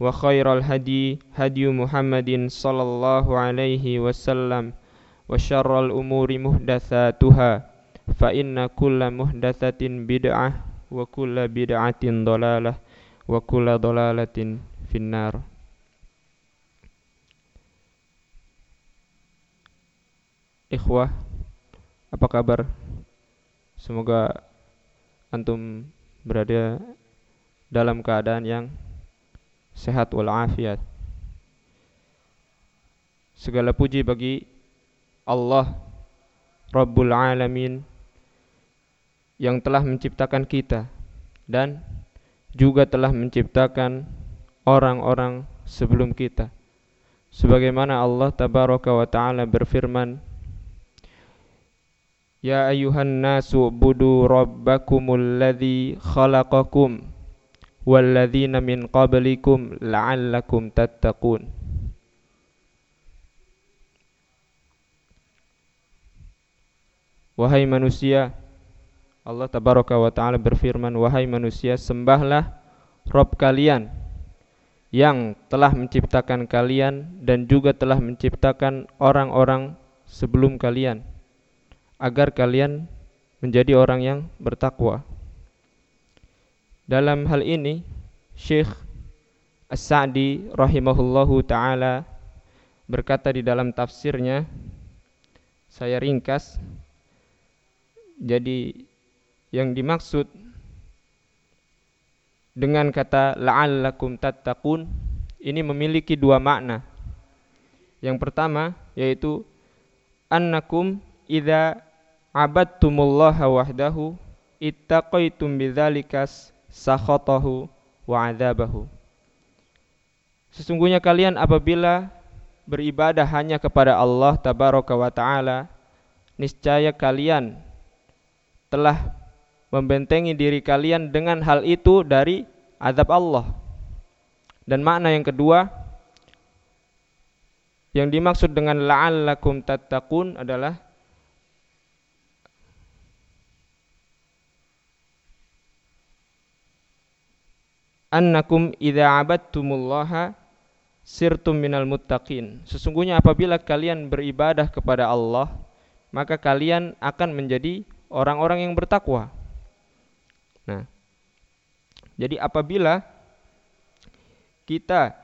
وخير الهدي هدي محمد صلى الله عليه وسلم وشر الأمور محدثاتها فإن كل محدثة بدعة وكل بدعة ضلالة وكل ضلالة في النار Ikhwah, apa kabar? Semoga antum berada dalam keadaan yang sehat walafiat. Segala puji bagi Allah Rabbul Alamin yang telah menciptakan kita dan juga telah menciptakan orang-orang sebelum kita. Sebagaimana Allah tabaraka wa taala berfirman Ya ayuhan nasu budu rabbakumul ladzi khalaqakum walladzina min qablikum la'allakum tattaqun Wahai manusia Allah tabaraka wa taala berfirman wahai manusia sembahlah Rob kalian yang telah menciptakan kalian dan juga telah menciptakan orang-orang sebelum kalian agar kalian menjadi orang yang bertakwa dalam hal ini Syekh As-Sa'di rahimahullahu taala berkata di dalam tafsirnya saya ringkas jadi yang dimaksud dengan kata la'allakum tattaqun ini memiliki dua makna. Yang pertama yaitu annakum idza abadtumullaha wahdahu ittaqaitum bidzalikas sakhatahu wa adzabahu. Sesungguhnya kalian apabila beribadah hanya kepada Allah tabaraka wa taala, niscaya kalian telah membentengi diri kalian dengan hal itu dari azab Allah. Dan makna yang kedua yang dimaksud dengan la'allakum tattaqun adalah annakum idza abadtumullaha sirtum minal muttaqin. Sesungguhnya apabila kalian beribadah kepada Allah, maka kalian akan menjadi orang-orang yang bertakwa. Nah, jadi apabila kita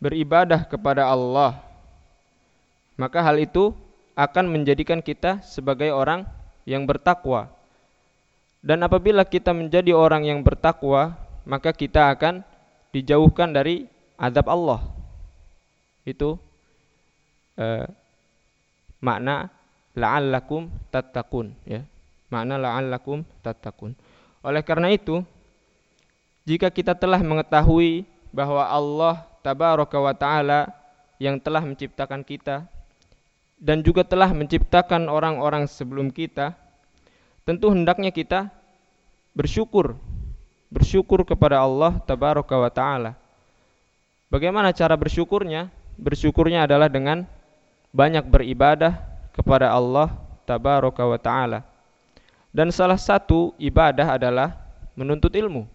beribadah kepada Allah, maka hal itu akan menjadikan kita sebagai orang yang bertakwa. Dan apabila kita menjadi orang yang bertakwa, maka kita akan dijauhkan dari adab Allah. Itu eh, makna la'allakum tattaqun ya. Makna la'allakum tattaqun. Oleh karena itu, jika kita telah mengetahui bahwa Allah tabaraka wa taala yang telah menciptakan kita dan juga telah menciptakan orang-orang sebelum kita, tentu hendaknya kita bersyukur bersyukur kepada Allah tabaraka wa taala. Bagaimana cara bersyukurnya? Bersyukurnya adalah dengan banyak beribadah kepada Allah tabaraka wa taala. Dan salah satu ibadah adalah menuntut ilmu.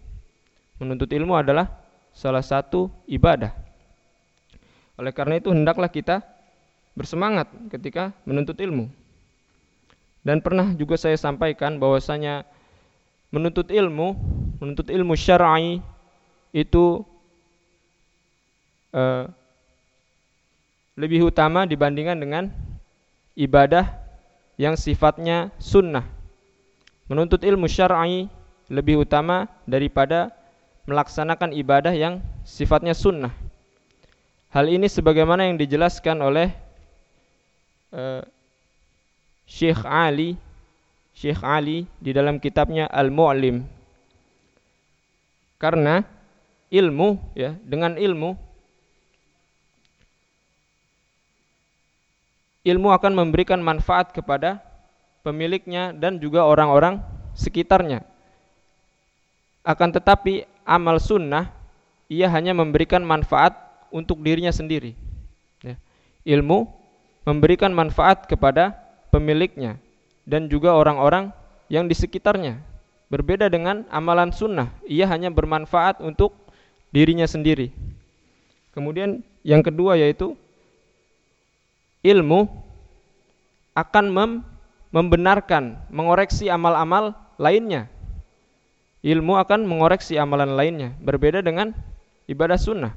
Menuntut ilmu adalah salah satu ibadah. Oleh karena itu hendaklah kita bersemangat ketika menuntut ilmu. Dan pernah juga saya sampaikan bahwasanya menuntut ilmu, menuntut ilmu syar'i itu uh, lebih utama dibandingkan dengan ibadah yang sifatnya sunnah. Menuntut ilmu syar'i lebih utama daripada melaksanakan ibadah yang sifatnya sunnah. Hal ini sebagaimana yang dijelaskan oleh uh, Syekh Ali Syekh Ali di dalam kitabnya Al-Mu'lim. Karena ilmu ya, dengan ilmu ilmu akan memberikan manfaat kepada pemiliknya dan juga orang-orang sekitarnya. Akan tetapi amal sunnah ia hanya memberikan manfaat untuk dirinya sendiri. Ya. Ilmu memberikan manfaat kepada pemiliknya dan juga orang-orang yang di sekitarnya. Berbeda dengan amalan sunnah, ia hanya bermanfaat untuk dirinya sendiri. Kemudian yang kedua yaitu ilmu akan mem membenarkan, mengoreksi amal-amal lainnya ilmu akan mengoreksi amalan lainnya berbeda dengan ibadah sunnah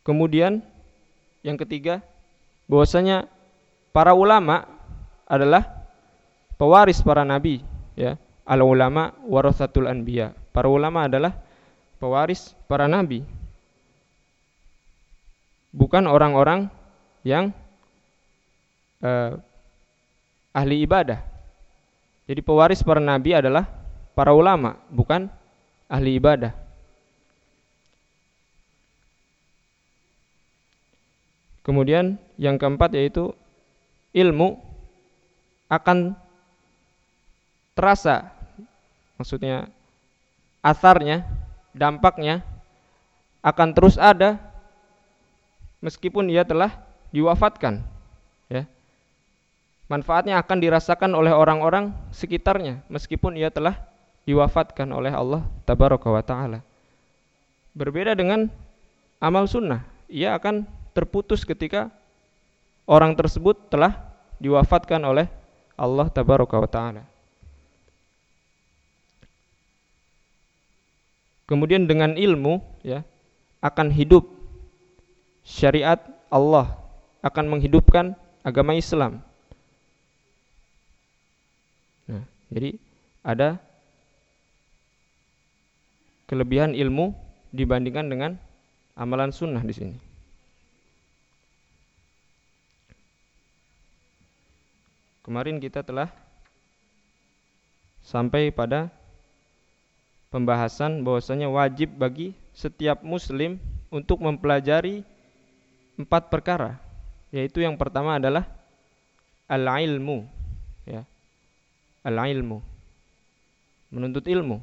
kemudian yang ketiga bahwasanya para ulama adalah pewaris para nabi ya. Al ulama warasatul anbiya. Para ulama adalah pewaris para nabi. Bukan orang-orang yang uh, ahli ibadah. Jadi pewaris para nabi adalah para ulama, bukan ahli ibadah. Kemudian yang keempat yaitu ilmu akan terasa maksudnya asarnya, dampaknya akan terus ada meskipun ia telah diwafatkan ya manfaatnya akan dirasakan oleh orang-orang sekitarnya meskipun ia telah diwafatkan oleh Allah tabaraka wa taala. Berbeda dengan amal sunnah, ia akan terputus ketika orang tersebut telah diwafatkan oleh Allah tabaraka wa taala. Kemudian dengan ilmu ya akan hidup syariat Allah akan menghidupkan agama Islam Jadi ada kelebihan ilmu dibandingkan dengan amalan sunnah di sini. Kemarin kita telah sampai pada pembahasan bahwasanya wajib bagi setiap muslim untuk mempelajari empat perkara yaitu yang pertama adalah al-ilmu ya al-ilmu. Menuntut ilmu.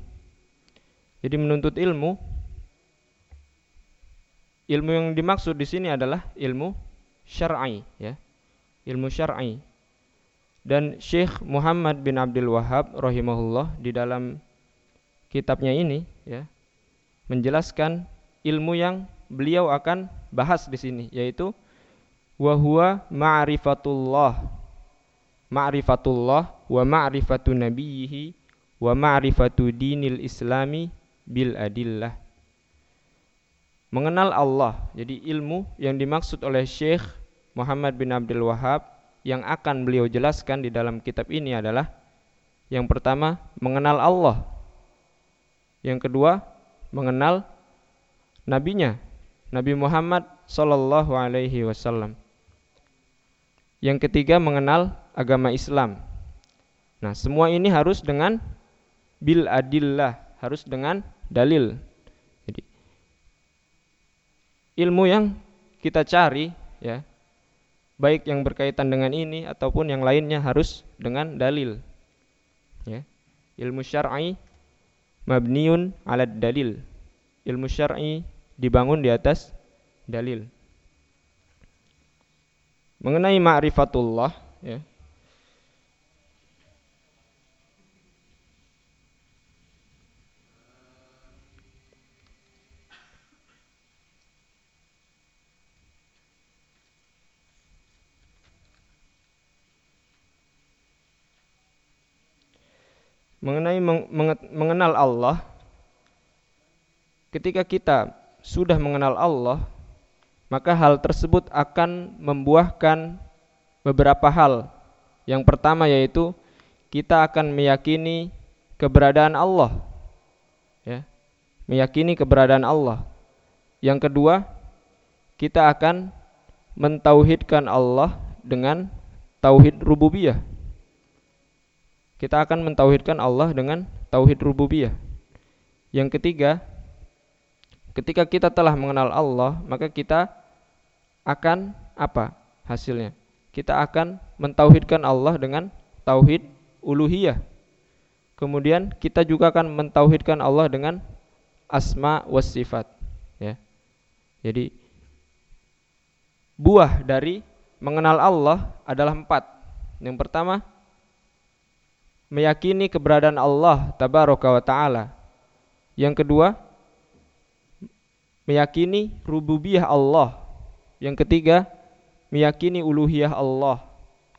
Jadi menuntut ilmu ilmu yang dimaksud di sini adalah ilmu syar'i ya. Ilmu syar'i. Dan Syekh Muhammad bin Abdul Wahab rahimahullah di dalam kitabnya ini ya menjelaskan ilmu yang beliau akan bahas di sini yaitu wa huwa ma'rifatullah. Ma'rifatullah wa ma'rifatu nabiyhi wa ma'rifatu dinil islami bil adillah. Mengenal Allah jadi ilmu yang dimaksud oleh Syekh Muhammad bin Abdul Wahab yang akan beliau jelaskan di dalam kitab ini adalah yang pertama mengenal Allah yang kedua mengenal nabinya Nabi Muhammad sallallahu alaihi wasallam yang ketiga mengenal agama Islam. Nah, semua ini harus dengan bil adillah, harus dengan dalil. Jadi ilmu yang kita cari ya, baik yang berkaitan dengan ini ataupun yang lainnya harus dengan dalil. Ya. Ilmu syar'i mabniun ala dalil. Ilmu syar'i dibangun di atas dalil. mengenai ma'rifatullah ya mengenai mengenal Allah ketika kita sudah mengenal Allah maka hal tersebut akan membuahkan beberapa hal. Yang pertama yaitu kita akan meyakini keberadaan Allah. Ya meyakini keberadaan Allah. Yang kedua kita akan mentauhidkan Allah dengan tauhid rububiyah kita akan mentauhidkan Allah dengan tauhid rububiyah. Yang ketiga, ketika kita telah mengenal Allah, maka kita akan apa hasilnya? Kita akan mentauhidkan Allah dengan tauhid uluhiyah. Kemudian kita juga akan mentauhidkan Allah dengan asma was sifat, ya. Jadi buah dari mengenal Allah adalah empat. Yang pertama meyakini keberadaan Allah tabaraka wa taala. Yang kedua, meyakini rububiyah Allah. Yang ketiga, meyakini uluhiyah Allah.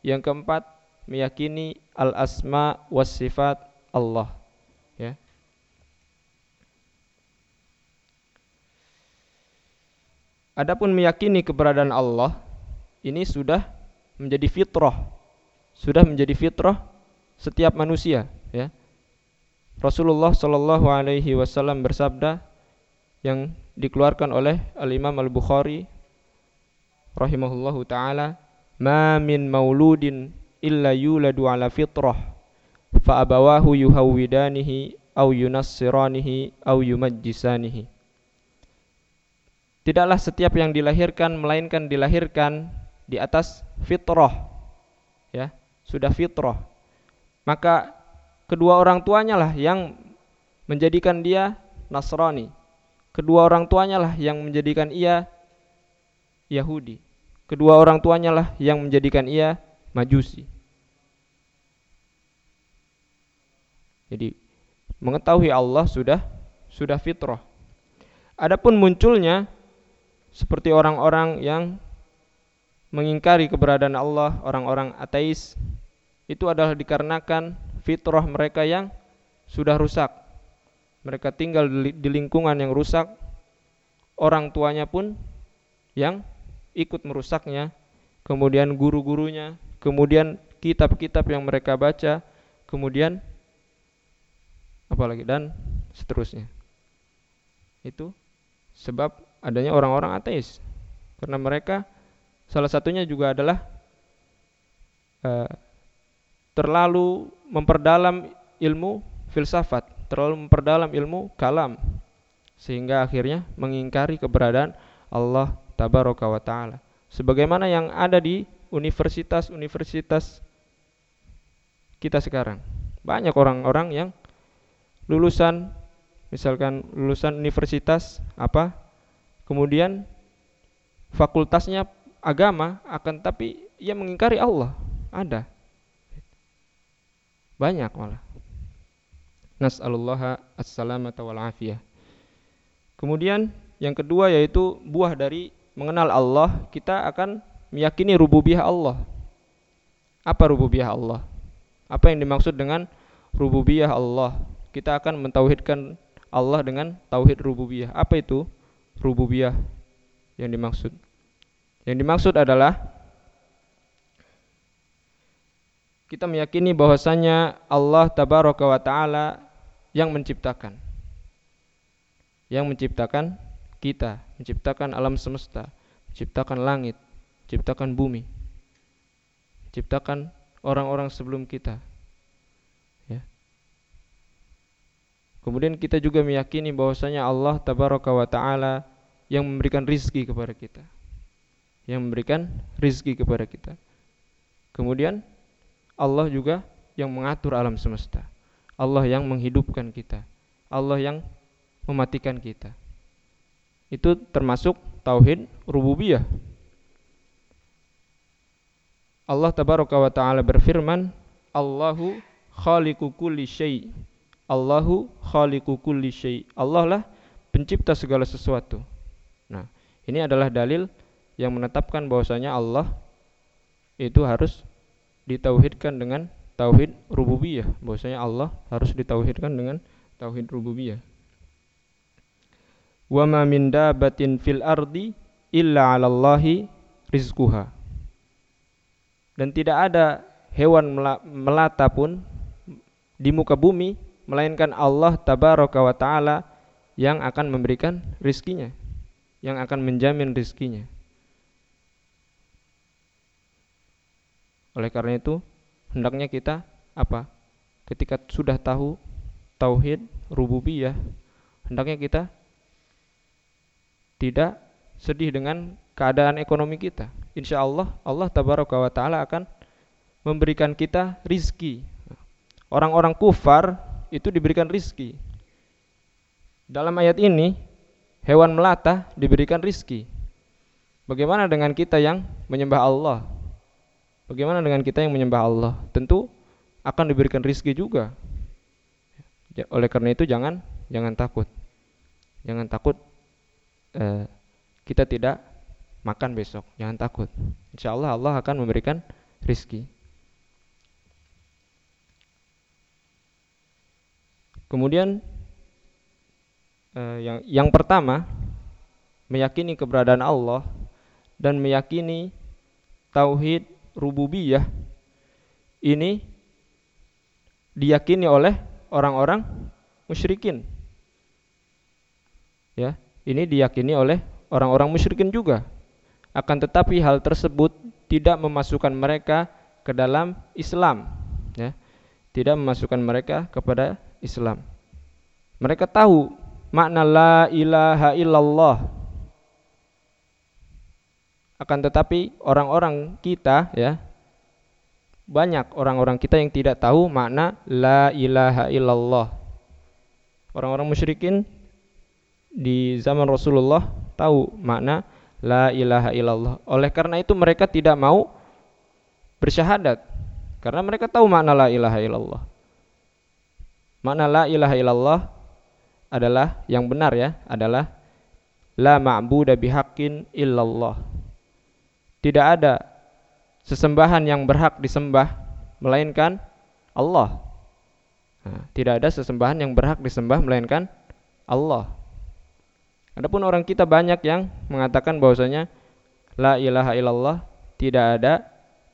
Yang keempat, meyakini al-asma was sifat Allah. Ya. Adapun meyakini keberadaan Allah ini sudah menjadi fitrah. Sudah menjadi fitrah setiap manusia ya. Rasulullah Shallallahu Alaihi Wasallam bersabda yang dikeluarkan oleh Al Imam Al Bukhari rahimahullahu taala ma min mauludin illa yuladu ala fitrah fa abawahu yuhawwidanihi au yunassiranihi au yumajjisanihi. Tidaklah setiap yang dilahirkan melainkan dilahirkan di atas fitrah ya. Sudah fitrah maka kedua orang tuanya lah yang menjadikan dia Nasrani. Kedua orang tuanya lah yang menjadikan ia Yahudi. Kedua orang tuanya lah yang menjadikan ia Majusi. Jadi mengetahui Allah sudah sudah fitrah. Adapun munculnya seperti orang-orang yang mengingkari keberadaan Allah, orang-orang ateis, itu adalah dikarenakan fitrah mereka yang sudah rusak. Mereka tinggal di lingkungan yang rusak. Orang tuanya pun yang ikut merusaknya. Kemudian guru-gurunya, kemudian kitab-kitab yang mereka baca, kemudian apalagi dan seterusnya. Itu sebab adanya orang-orang ateis. Karena mereka salah satunya juga adalah uh, terlalu memperdalam ilmu filsafat, terlalu memperdalam ilmu kalam sehingga akhirnya mengingkari keberadaan Allah tabaraka wa taala. Sebagaimana yang ada di universitas-universitas kita sekarang. Banyak orang-orang yang lulusan misalkan lulusan universitas apa kemudian fakultasnya agama akan tapi ia mengingkari Allah. Ada banyak malah. Nas'alullaha as-salamata wal afiyah. Kemudian yang kedua yaitu buah dari mengenal Allah, kita akan meyakini rububiyah Allah. Apa rububiyah Allah? Apa yang dimaksud dengan rububiyah Allah? Kita akan mentauhidkan Allah dengan tauhid rububiyah. Apa itu rububiyah yang dimaksud? Yang dimaksud adalah kita meyakini bahwasanya Allah tabaraka wa taala yang menciptakan. Yang menciptakan kita, menciptakan alam semesta, menciptakan langit, menciptakan bumi. Menciptakan orang-orang sebelum kita. Ya. Kemudian kita juga meyakini bahwasanya Allah tabaraka wa taala yang memberikan rizki kepada kita. Yang memberikan rizki kepada kita. Kemudian Allah juga yang mengatur alam semesta. Allah yang menghidupkan kita. Allah yang mematikan kita. Itu termasuk tauhid rububiyah. Allah tabaraka wa taala berfirman, Allahu khaliqu kulli syai. Allahu khaliqu kulli syai. Allah lah pencipta segala sesuatu. Nah, ini adalah dalil yang menetapkan bahwasanya Allah itu harus ditauhidkan dengan tauhid rububiyah. Bahwasanya Allah harus ditauhidkan dengan tauhid rububiyah. Wa ma min dabatin fil ardi illa 'ala Allahi rizquha. Dan tidak ada hewan melata pun di muka bumi melainkan Allah tabaraka wa taala yang akan memberikan rizkinya yang akan menjamin rizkinya oleh karena itu hendaknya kita apa ketika sudah tahu tauhid rububiyah hendaknya kita tidak sedih dengan keadaan ekonomi kita insya Allah Allah tabaraka wa taala akan memberikan kita rizki. Orang-orang kufar itu diberikan rizki. Dalam ayat ini, hewan melata diberikan rizki. Bagaimana dengan kita yang menyembah Allah? Bagaimana dengan kita yang menyembah Allah? Tentu akan diberikan rizki juga. Oleh karena itu jangan jangan takut. Jangan takut eh, kita tidak makan besok. Jangan takut. Insya Allah Allah akan memberikan rizki. Kemudian eh, yang yang pertama meyakini keberadaan Allah dan meyakini tauhid rububiyah ini diyakini oleh orang-orang musyrikin. Ya, ini diyakini oleh orang-orang musyrikin juga. Akan tetapi hal tersebut tidak memasukkan mereka ke dalam Islam, ya. Tidak memasukkan mereka kepada Islam. Mereka tahu makna la ilaha illallah. Akan tetapi orang-orang kita ya banyak orang-orang kita yang tidak tahu makna la ilaha illallah. Orang-orang musyrikin di zaman Rasulullah tahu makna la ilaha illallah. Oleh karena itu mereka tidak mau bersyahadat karena mereka tahu makna la ilaha illallah. Makna la ilaha illallah adalah yang benar ya, adalah la ma'budu bihaqqin illallah. Tidak ada sesembahan yang berhak disembah melainkan Allah. Nah, tidak ada sesembahan yang berhak disembah melainkan Allah. Adapun orang kita banyak yang mengatakan bahwasanya la ilaha illallah tidak ada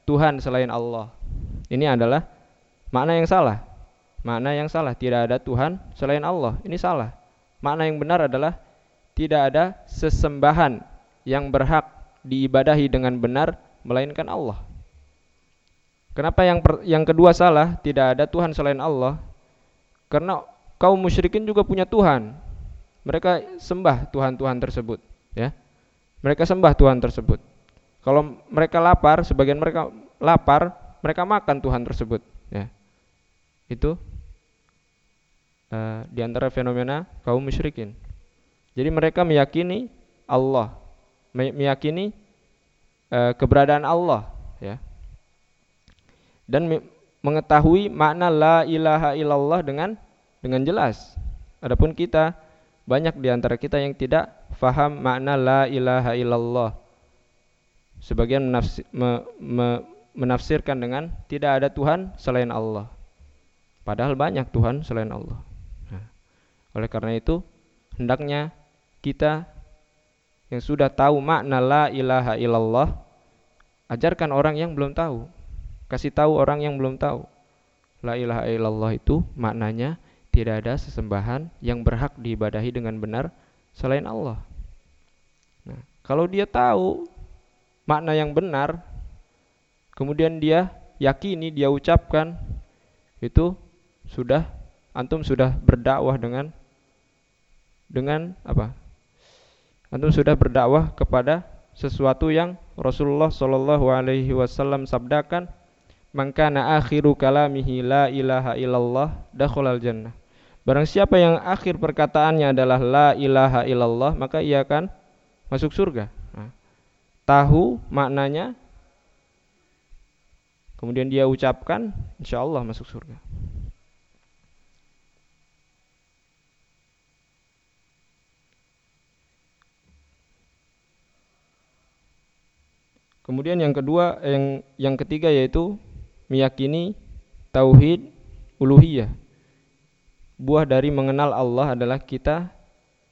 Tuhan selain Allah. Ini adalah makna yang salah makna yang salah tidak ada Tuhan selain Allah ini salah makna yang benar adalah tidak ada sesembahan yang berhak diibadahi dengan benar melainkan Allah. Kenapa yang per, yang kedua salah tidak ada Tuhan selain Allah? Karena kaum musyrikin juga punya Tuhan. Mereka sembah Tuhan-Tuhan tersebut ya. Mereka sembah Tuhan tersebut. Kalau mereka lapar sebagian mereka lapar mereka makan Tuhan tersebut ya. Itu uh, di antara fenomena kaum musyrikin. Jadi mereka meyakini Allah, meyakini uh, keberadaan Allah, ya, dan mengetahui makna la ilaha illallah dengan dengan jelas. Adapun kita banyak di antara kita yang tidak faham makna la ilaha illallah. Sebagian menafsir, me, me, menafsirkan dengan tidak ada Tuhan selain Allah. Padahal banyak Tuhan selain Allah. Nah, oleh karena itu, hendaknya kita yang sudah tahu makna la ilaha illallah, ajarkan orang yang belum tahu. Kasih tahu orang yang belum tahu. La ilaha illallah itu maknanya tidak ada sesembahan yang berhak diibadahi dengan benar selain Allah. Nah, kalau dia tahu makna yang benar, kemudian dia yakini, dia ucapkan, itu sudah antum sudah berdakwah dengan dengan apa? Antum sudah berdakwah kepada sesuatu yang Rasulullah Shallallahu alaihi wasallam sabdakan, "Mangkana akhiru kalamihi la ilaha illallah dakhalal jannah." Barang siapa yang akhir perkataannya adalah la ilaha illallah, maka ia akan masuk surga. Nah, tahu maknanya kemudian dia ucapkan, insya Allah masuk surga. Kemudian yang kedua, yang yang ketiga yaitu meyakini tauhid uluhiyah. Buah dari mengenal Allah adalah kita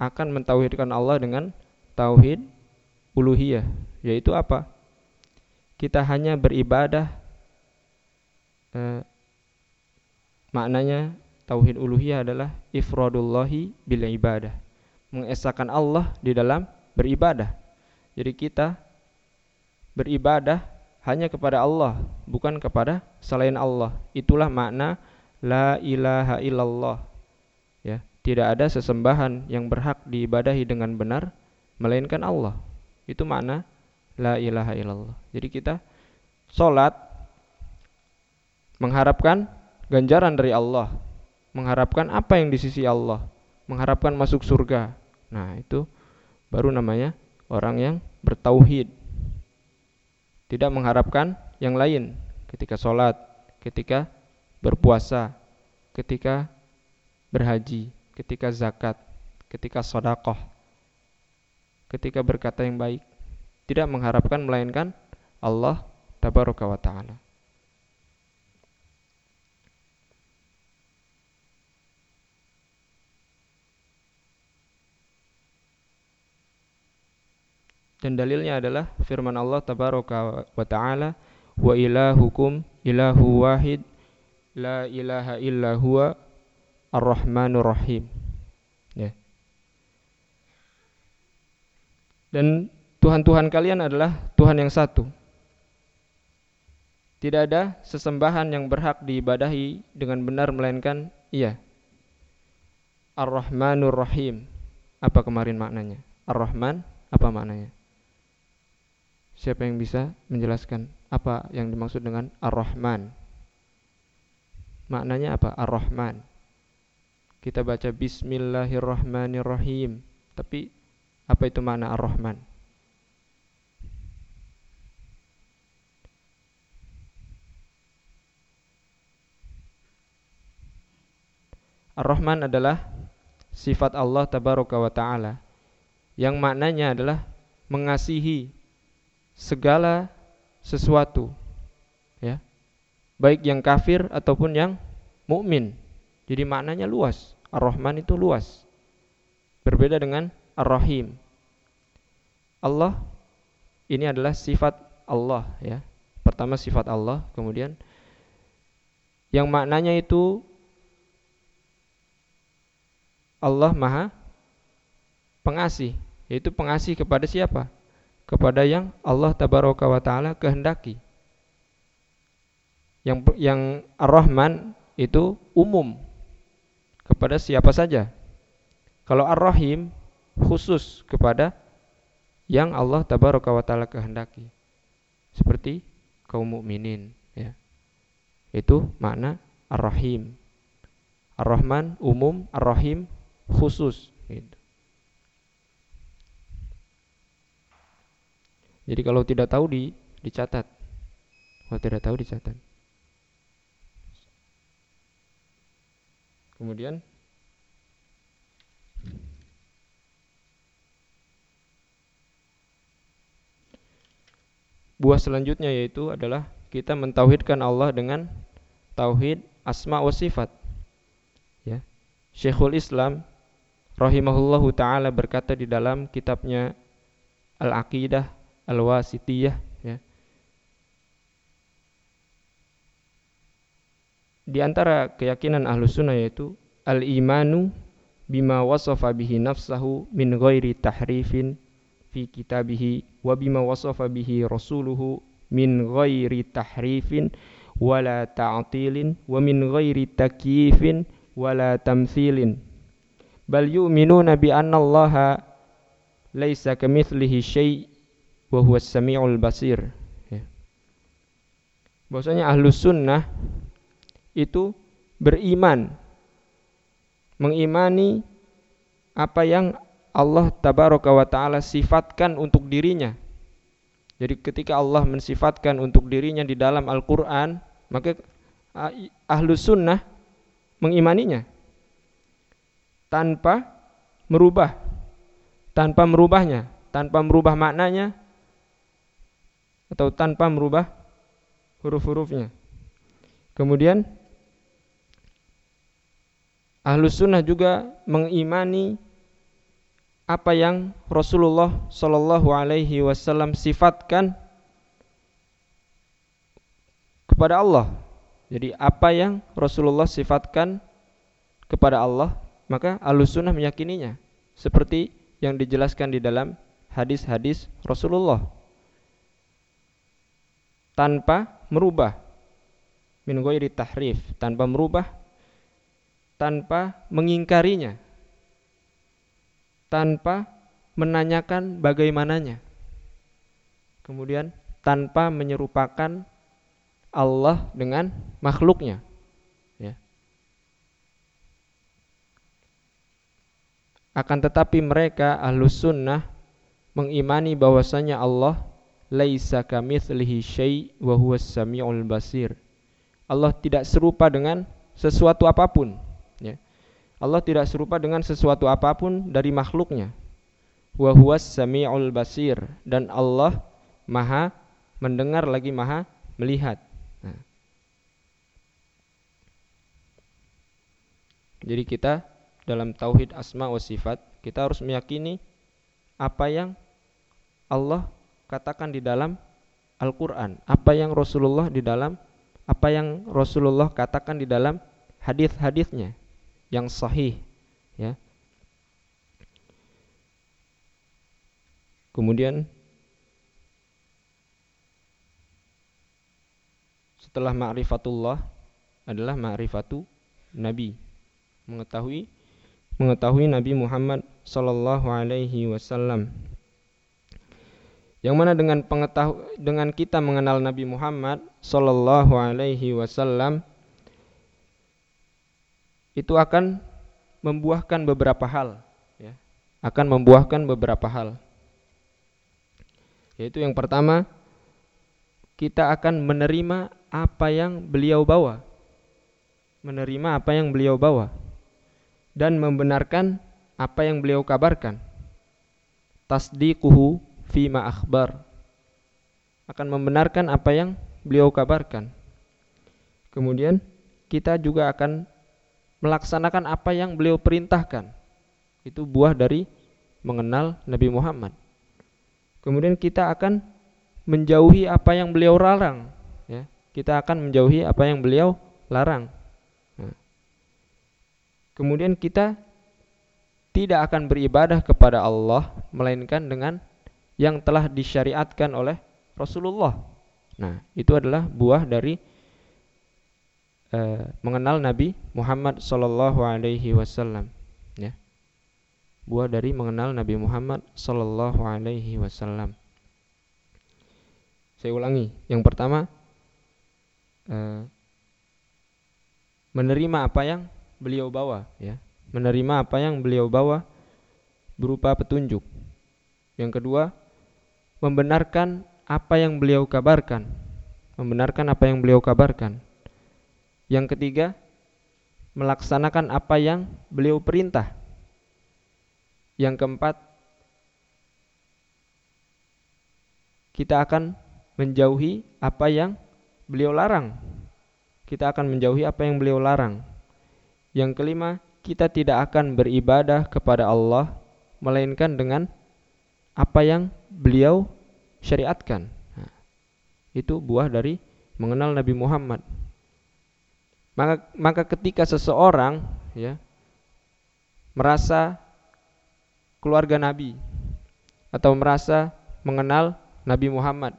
akan mentauhidkan Allah dengan tauhid uluhiyah, yaitu apa? Kita hanya beribadah eh, maknanya tauhid uluhiyah adalah ifradullahi bil ibadah. Mengesahkan Allah di dalam beribadah. Jadi kita beribadah hanya kepada Allah, bukan kepada selain Allah. Itulah makna la ilaha illallah. Ya, tidak ada sesembahan yang berhak diibadahi dengan benar melainkan Allah. Itu makna la ilaha illallah. Jadi kita salat mengharapkan ganjaran dari Allah, mengharapkan apa yang di sisi Allah, mengharapkan masuk surga. Nah, itu baru namanya orang yang bertauhid tidak mengharapkan yang lain ketika sholat, ketika berpuasa, ketika berhaji, ketika zakat, ketika sodakoh, ketika berkata yang baik. Tidak mengharapkan melainkan Allah tabaraka wa ta'ala. Dan dalilnya adalah firman Allah tabaraka wa taala wa ilahukum ilahu wahid la ilaha illa huwa ar-rahmanur rahim. Ya. Dan Tuhan-Tuhan kalian adalah Tuhan yang satu. Tidak ada sesembahan yang berhak diibadahi dengan benar melainkan ia. Ar-Rahmanur Rahim. Apa kemarin maknanya? Ar-Rahman apa maknanya Siapa yang bisa menjelaskan apa yang dimaksud dengan Ar-Rahman? Maknanya apa? Ar-Rahman. Kita baca Bismillahirrahmanirrahim. Tapi apa itu makna Ar-Rahman? Ar-Rahman adalah sifat Allah tabaraka wa taala yang maknanya adalah mengasihi segala sesuatu ya. Baik yang kafir ataupun yang mukmin. Jadi maknanya luas. Ar-rahman itu luas. Berbeda dengan ar-rahim. Allah ini adalah sifat Allah ya. Pertama sifat Allah kemudian yang maknanya itu Allah maha pengasih yaitu pengasih kepada siapa kepada yang Allah tabaraka wa taala kehendaki. Yang yang Ar-Rahman itu umum kepada siapa saja. Kalau Ar-Rahim khusus kepada yang Allah tabaraka wa taala kehendaki. Seperti kaum mukminin ya. Itu makna Ar-Rahim. Ar-Rahman umum, Ar-Rahim khusus gitu. Jadi kalau tidak tahu di dicatat. Kalau tidak tahu dicatat. Kemudian buah selanjutnya yaitu adalah kita mentauhidkan Allah dengan tauhid asma wa sifat. Ya. Syekhul Islam rahimahullahu taala berkata di dalam kitabnya Al-Aqidah al-wasitiyah ya. Di antara keyakinan ahlu sunnah yaitu al-imanu bima wasafa bihi nafsahu min ghairi tahrifin fi kitabihi wa bima wasafa bihi rasuluhu min ghairi tahrifin wala ta'tilin wa min ghairi takyifin wala tamthilin bal yu'minuna bi anna allaha laysa kamithlihi syai' wa huwa samiul basir. Ya. bahwasanya ahlus sunnah itu beriman mengimani apa yang Allah tabaraka wa taala sifatkan untuk dirinya. Jadi ketika Allah mensifatkan untuk dirinya di dalam Al-Quran, maka ahlus sunnah mengimaninya. Tanpa merubah, tanpa merubahnya, tanpa merubah maknanya, atau tanpa merubah huruf-hurufnya. Kemudian Ahlus sunnah juga mengimani apa yang Rasulullah Shallallahu Alaihi Wasallam sifatkan kepada Allah. Jadi apa yang Rasulullah sifatkan kepada Allah, maka Ahlus sunnah meyakininya. Seperti yang dijelaskan di dalam hadis-hadis Rasulullah. Tanpa merubah. Min ghairi tahrif, tanpa merubah tanpa mengingkarinya, tanpa menanyakan bagaimananya, kemudian tanpa menyerupakan Allah dengan makhluknya. Ya. Akan tetapi mereka ahlus sunnah mengimani bahwasanya Allah laisa kamitslihi syai' wa huwas samiul basir. Allah tidak serupa dengan sesuatu apa pun Allah tidak serupa dengan sesuatu apa pun dari makhluknya. Wa huwas sami'ul basir dan Allah Maha mendengar lagi Maha melihat. Nah. Jadi kita dalam tauhid asma wa sifat kita harus meyakini apa yang Allah katakan di dalam Al-Qur'an, apa yang Rasulullah di dalam apa yang Rasulullah katakan di dalam hadis-hadisnya yang sahih ya. Kemudian setelah ma'rifatullah adalah ma'rifatu nabi. Mengetahui mengetahui Nabi Muhammad sallallahu alaihi wasallam yang mana dengan pengetahu dengan kita mengenal Nabi Muhammad sallallahu alaihi wasallam itu akan membuahkan beberapa hal ya. akan membuahkan beberapa hal. Yaitu yang pertama kita akan menerima apa yang beliau bawa. Menerima apa yang beliau bawa. Dan membenarkan apa yang beliau kabarkan. Tasdiquhu fima akhbar akan membenarkan apa yang beliau kabarkan kemudian kita juga akan melaksanakan apa yang beliau perintahkan. Itu buah dari mengenal Nabi Muhammad. Kemudian kita akan menjauhi apa yang beliau larang. Ya, kita akan menjauhi apa yang beliau larang. Nah. Kemudian kita tidak akan beribadah kepada Allah melainkan dengan yang telah disyariatkan oleh Rasulullah. Nah, itu adalah buah dari Eh, mengenal Nabi Muhammad Sallallahu Alaihi Wasallam. Ya, buah dari mengenal Nabi Muhammad Sallallahu Alaihi Wasallam. Saya ulangi, yang pertama uh, menerima apa yang beliau bawa, ya, menerima apa yang beliau bawa berupa petunjuk. Yang kedua, membenarkan apa yang beliau kabarkan, membenarkan apa yang beliau kabarkan. Yang ketiga, melaksanakan apa yang beliau perintah. Yang keempat, kita akan menjauhi apa yang beliau larang. Kita akan menjauhi apa yang beliau larang. Yang kelima, kita tidak akan beribadah kepada Allah melainkan dengan apa yang beliau syariatkan. Nah, itu buah dari mengenal Nabi Muhammad maka maka ketika seseorang ya merasa keluarga Nabi atau merasa mengenal Nabi Muhammad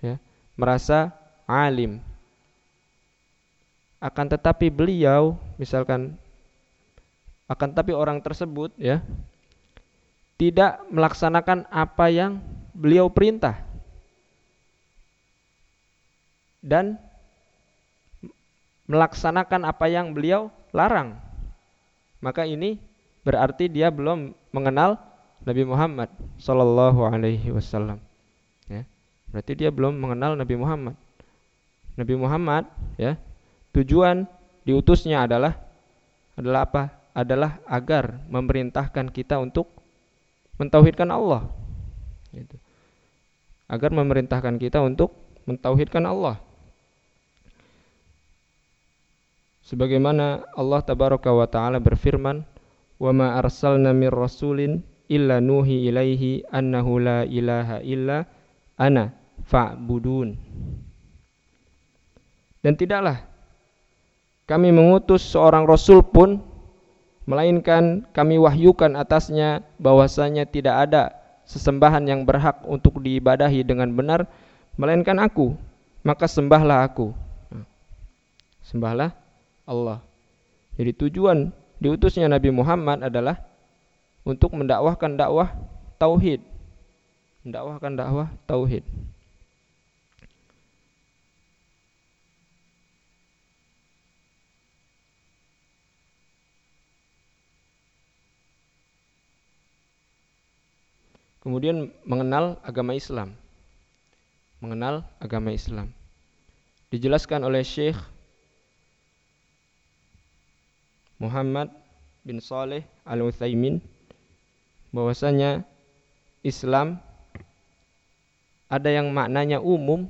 ya, merasa alim akan tetapi beliau misalkan akan tapi orang tersebut ya tidak melaksanakan apa yang beliau perintah dan melaksanakan apa yang beliau larang. Maka ini berarti dia belum mengenal Nabi Muhammad Sallallahu Alaihi Wasallam. Ya. Berarti dia belum mengenal Nabi Muhammad. Nabi Muhammad ya, tujuan diutusnya adalah adalah apa? Adalah agar memerintahkan kita untuk mentauhidkan Allah. Gitu. Agar memerintahkan kita untuk mentauhidkan Allah. Sebagaimana Allah tabaraka wa taala berfirman, "Wa ma arsalna mir rasulin illa nuhi ilaihi annahu la ilaha illa ana fa'budun." Dan tidaklah kami mengutus seorang rasul pun melainkan kami wahyukan atasnya bahwasanya tidak ada sesembahan yang berhak untuk diibadahi dengan benar melainkan aku maka sembahlah aku. Sembahlah Allah. Jadi tujuan diutusnya Nabi Muhammad adalah untuk mendakwahkan dakwah tauhid. Mendakwahkan dakwah tauhid kemudian mengenal agama Islam. Mengenal agama Islam. Dijelaskan oleh Syekh Muhammad bin Saleh Al-Utsaimin bahwasanya Islam ada yang maknanya umum,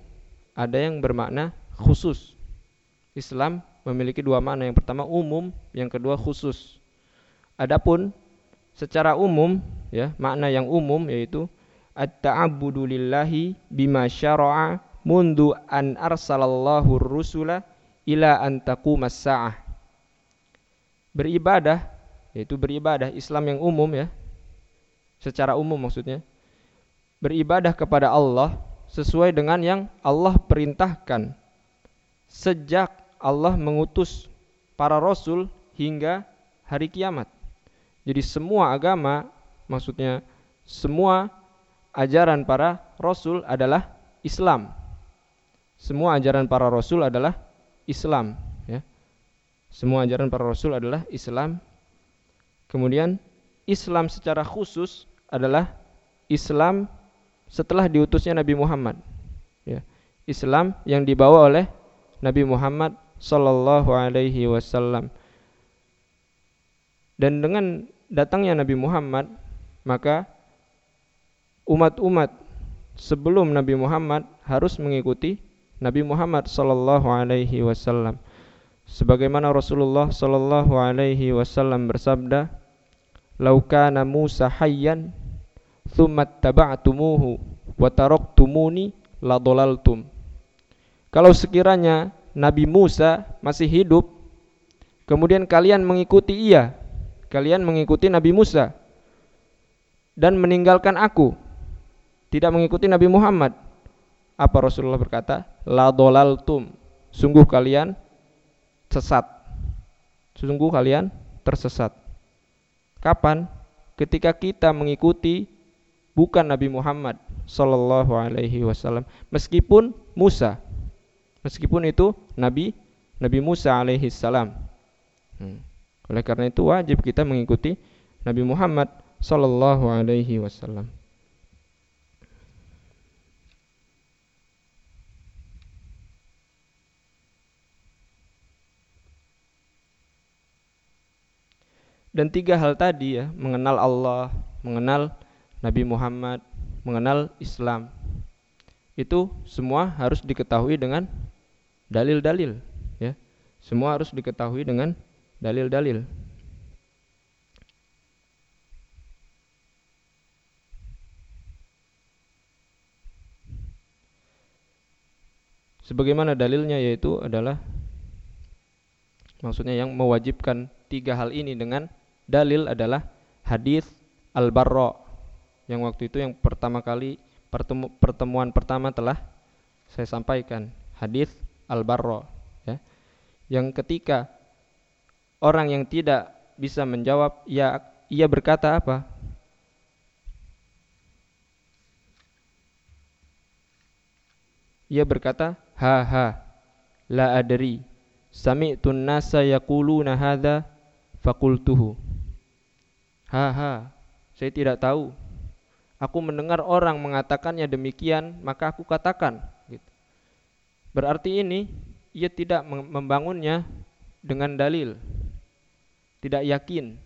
ada yang bermakna khusus. Islam memiliki dua makna, yang pertama umum, yang kedua khusus. Adapun secara umum ya makna yang umum yaitu at-ta'abbudu lillahi bima syara'a mundu an arsalallahu rusula ila an taqumas sa'ah beribadah yaitu beribadah Islam yang umum ya. Secara umum maksudnya. Beribadah kepada Allah sesuai dengan yang Allah perintahkan. Sejak Allah mengutus para rasul hingga hari kiamat. Jadi semua agama maksudnya semua ajaran para rasul adalah Islam. Semua ajaran para rasul adalah Islam, ya. Semua ajaran para rasul adalah Islam. Kemudian Islam secara khusus adalah Islam setelah diutusnya Nabi Muhammad. Ya. Islam yang dibawa oleh Nabi Muhammad sallallahu alaihi wasallam. Dan dengan datangnya Nabi Muhammad maka umat-umat sebelum Nabi Muhammad harus mengikuti Nabi Muhammad sallallahu alaihi wasallam. Sebagaimana Rasulullah sallallahu alaihi wasallam bersabda, "Lau kana Musa hayyan thumma taba'tumuhu wa taraktumuni la dhalaltum." Kalau sekiranya Nabi Musa masih hidup, kemudian kalian mengikuti ia, kalian mengikuti Nabi Musa, dan meninggalkan aku. Tidak mengikuti Nabi Muhammad. Apa Rasulullah berkata? La dolaltum. Sungguh kalian sesat. Sungguh kalian tersesat. Kapan? Ketika kita mengikuti bukan Nabi Muhammad sallallahu alaihi wasallam meskipun Musa meskipun itu Nabi Nabi Musa alaihi salam. Hmm. Oleh karena itu wajib kita mengikuti Nabi Muhammad sallallahu alaihi wasallam. Dan tiga hal tadi ya, mengenal Allah, mengenal Nabi Muhammad, mengenal Islam. Itu semua harus diketahui dengan dalil-dalil, ya. Semua harus diketahui dengan dalil-dalil. Sebagaimana dalilnya yaitu adalah maksudnya yang mewajibkan tiga hal ini dengan dalil adalah hadis al-barra yang waktu itu yang pertama kali pertemu, pertemuan pertama telah saya sampaikan hadis al-barra ya. Yang ketika orang yang tidak bisa menjawab ya ia berkata apa? Ia berkata, "Ha ha, la adri. Sami'tu an-nasa yaquluna hadza faqultuhu." Ha ha, saya tidak tahu Aku mendengar orang mengatakannya demikian, maka aku katakan. Gitu. Berarti ini ia tidak membangunnya dengan dalil, tidak yakin.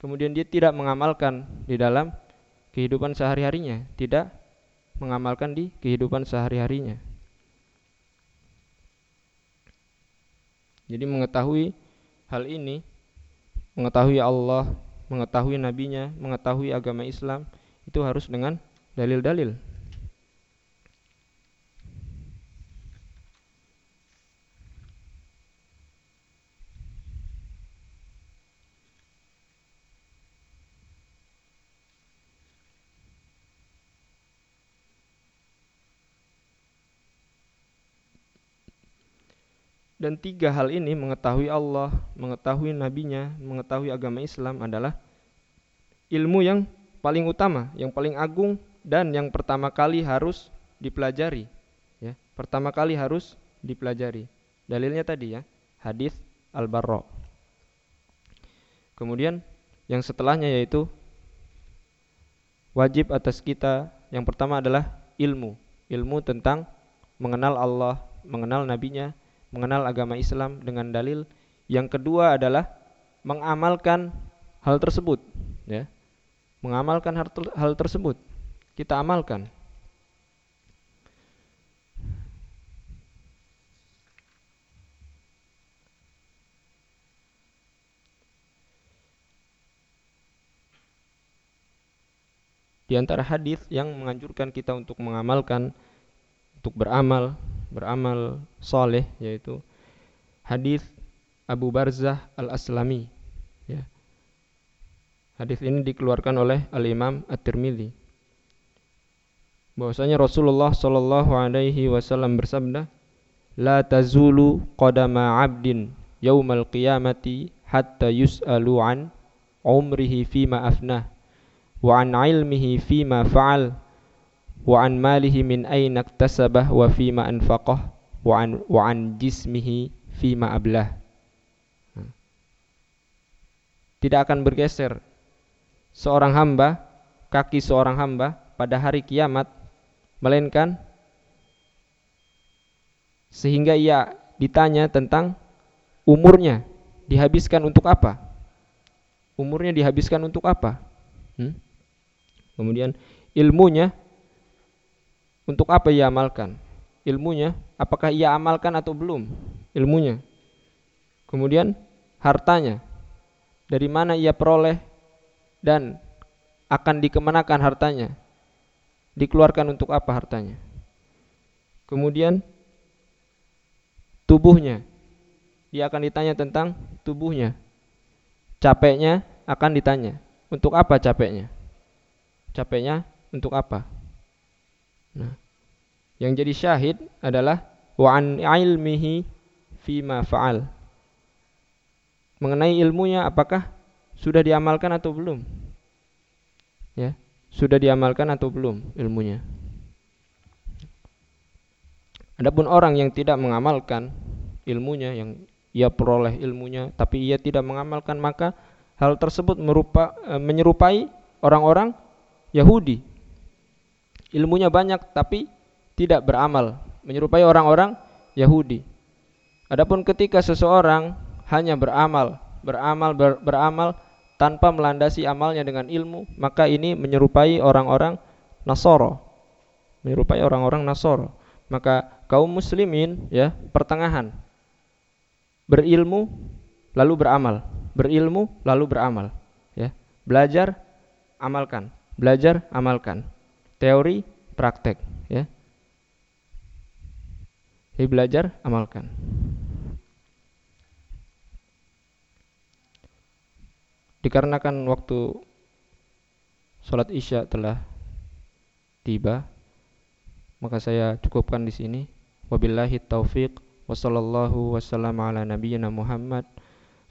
Kemudian dia tidak mengamalkan di dalam kehidupan sehari-harinya, tidak mengamalkan di kehidupan sehari-harinya. Jadi mengetahui hal ini, mengetahui Allah, mengetahui nabinya, mengetahui agama Islam itu harus dengan dalil-dalil. Dan tiga hal ini mengetahui Allah, mengetahui nabinya, mengetahui agama Islam adalah ilmu yang paling utama, yang paling agung dan yang pertama kali harus dipelajari. Ya, pertama kali harus dipelajari. Dalilnya tadi ya, hadis Al-Barra. Kemudian yang setelahnya yaitu wajib atas kita yang pertama adalah ilmu, ilmu tentang mengenal Allah, mengenal nabinya, mengenal agama Islam dengan dalil. Yang kedua adalah mengamalkan hal tersebut, ya mengamalkan hal tersebut. Kita amalkan. Di antara hadis yang menganjurkan kita untuk mengamalkan, untuk beramal, beramal soleh, yaitu hadis Abu Barzah al-Aslami Hadis ini dikeluarkan oleh Al-Imam At-Tirmidzi. Bahwasanya Rasulullah sallallahu alaihi wasallam bersabda, "La tazulu qadama 'abdin yaumal qiyamati hatta yus'alu an umrihi fima afnah wa an ilmihi fima fa'al wa an malihi min aina iktasabah wa fima anfaqah wa an wa an jismihi fima ablah." Tidak akan bergeser seorang hamba, kaki seorang hamba pada hari kiamat melainkan sehingga ia ditanya tentang umurnya dihabiskan untuk apa? Umurnya dihabiskan untuk apa? Hmm? Kemudian ilmunya untuk apa ia amalkan? Ilmunya apakah ia amalkan atau belum? Ilmunya. Kemudian hartanya dari mana ia peroleh dan akan dikemanakan hartanya? Dikeluarkan untuk apa hartanya? Kemudian tubuhnya. Dia akan ditanya tentang tubuhnya. Capeknya akan ditanya. Untuk apa capeknya? Capeknya untuk apa? Nah, yang jadi syahid adalah wa an ilmihi fima fa'al. Mengenai ilmunya apakah sudah diamalkan atau belum? Ya, sudah diamalkan atau belum ilmunya? Adapun orang yang tidak mengamalkan ilmunya yang ia peroleh ilmunya tapi ia tidak mengamalkan maka hal tersebut merupa, e, menyerupai orang-orang Yahudi. Ilmunya banyak tapi tidak beramal, menyerupai orang-orang Yahudi. Adapun ketika seseorang hanya beramal, beramal, ber, beramal tanpa melandasi amalnya dengan ilmu, maka ini menyerupai orang-orang Nasoro. Menyerupai orang-orang Nasoro. Maka kaum muslimin ya, pertengahan. Berilmu lalu beramal, berilmu lalu beramal, ya. Belajar, amalkan. Belajar, amalkan. Teori, praktek. Jadi belajar, amalkan. dikarenakan waktu sholat isya telah tiba maka saya cukupkan di sini. Wabillahi taufiq. Wasallallahu wasallam ala nabiyyina Muhammad.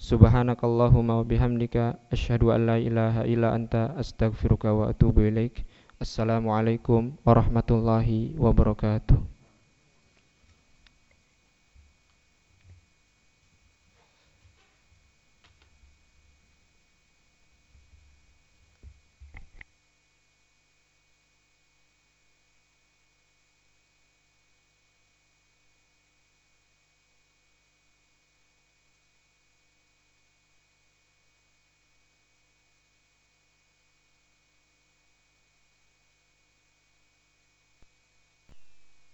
Subhanakallahumma wa bihamdika asyhadu an la ilaha illa anta astaghfiruka wa atubu ilaik. Assalamualaikum warahmatullahi wabarakatuh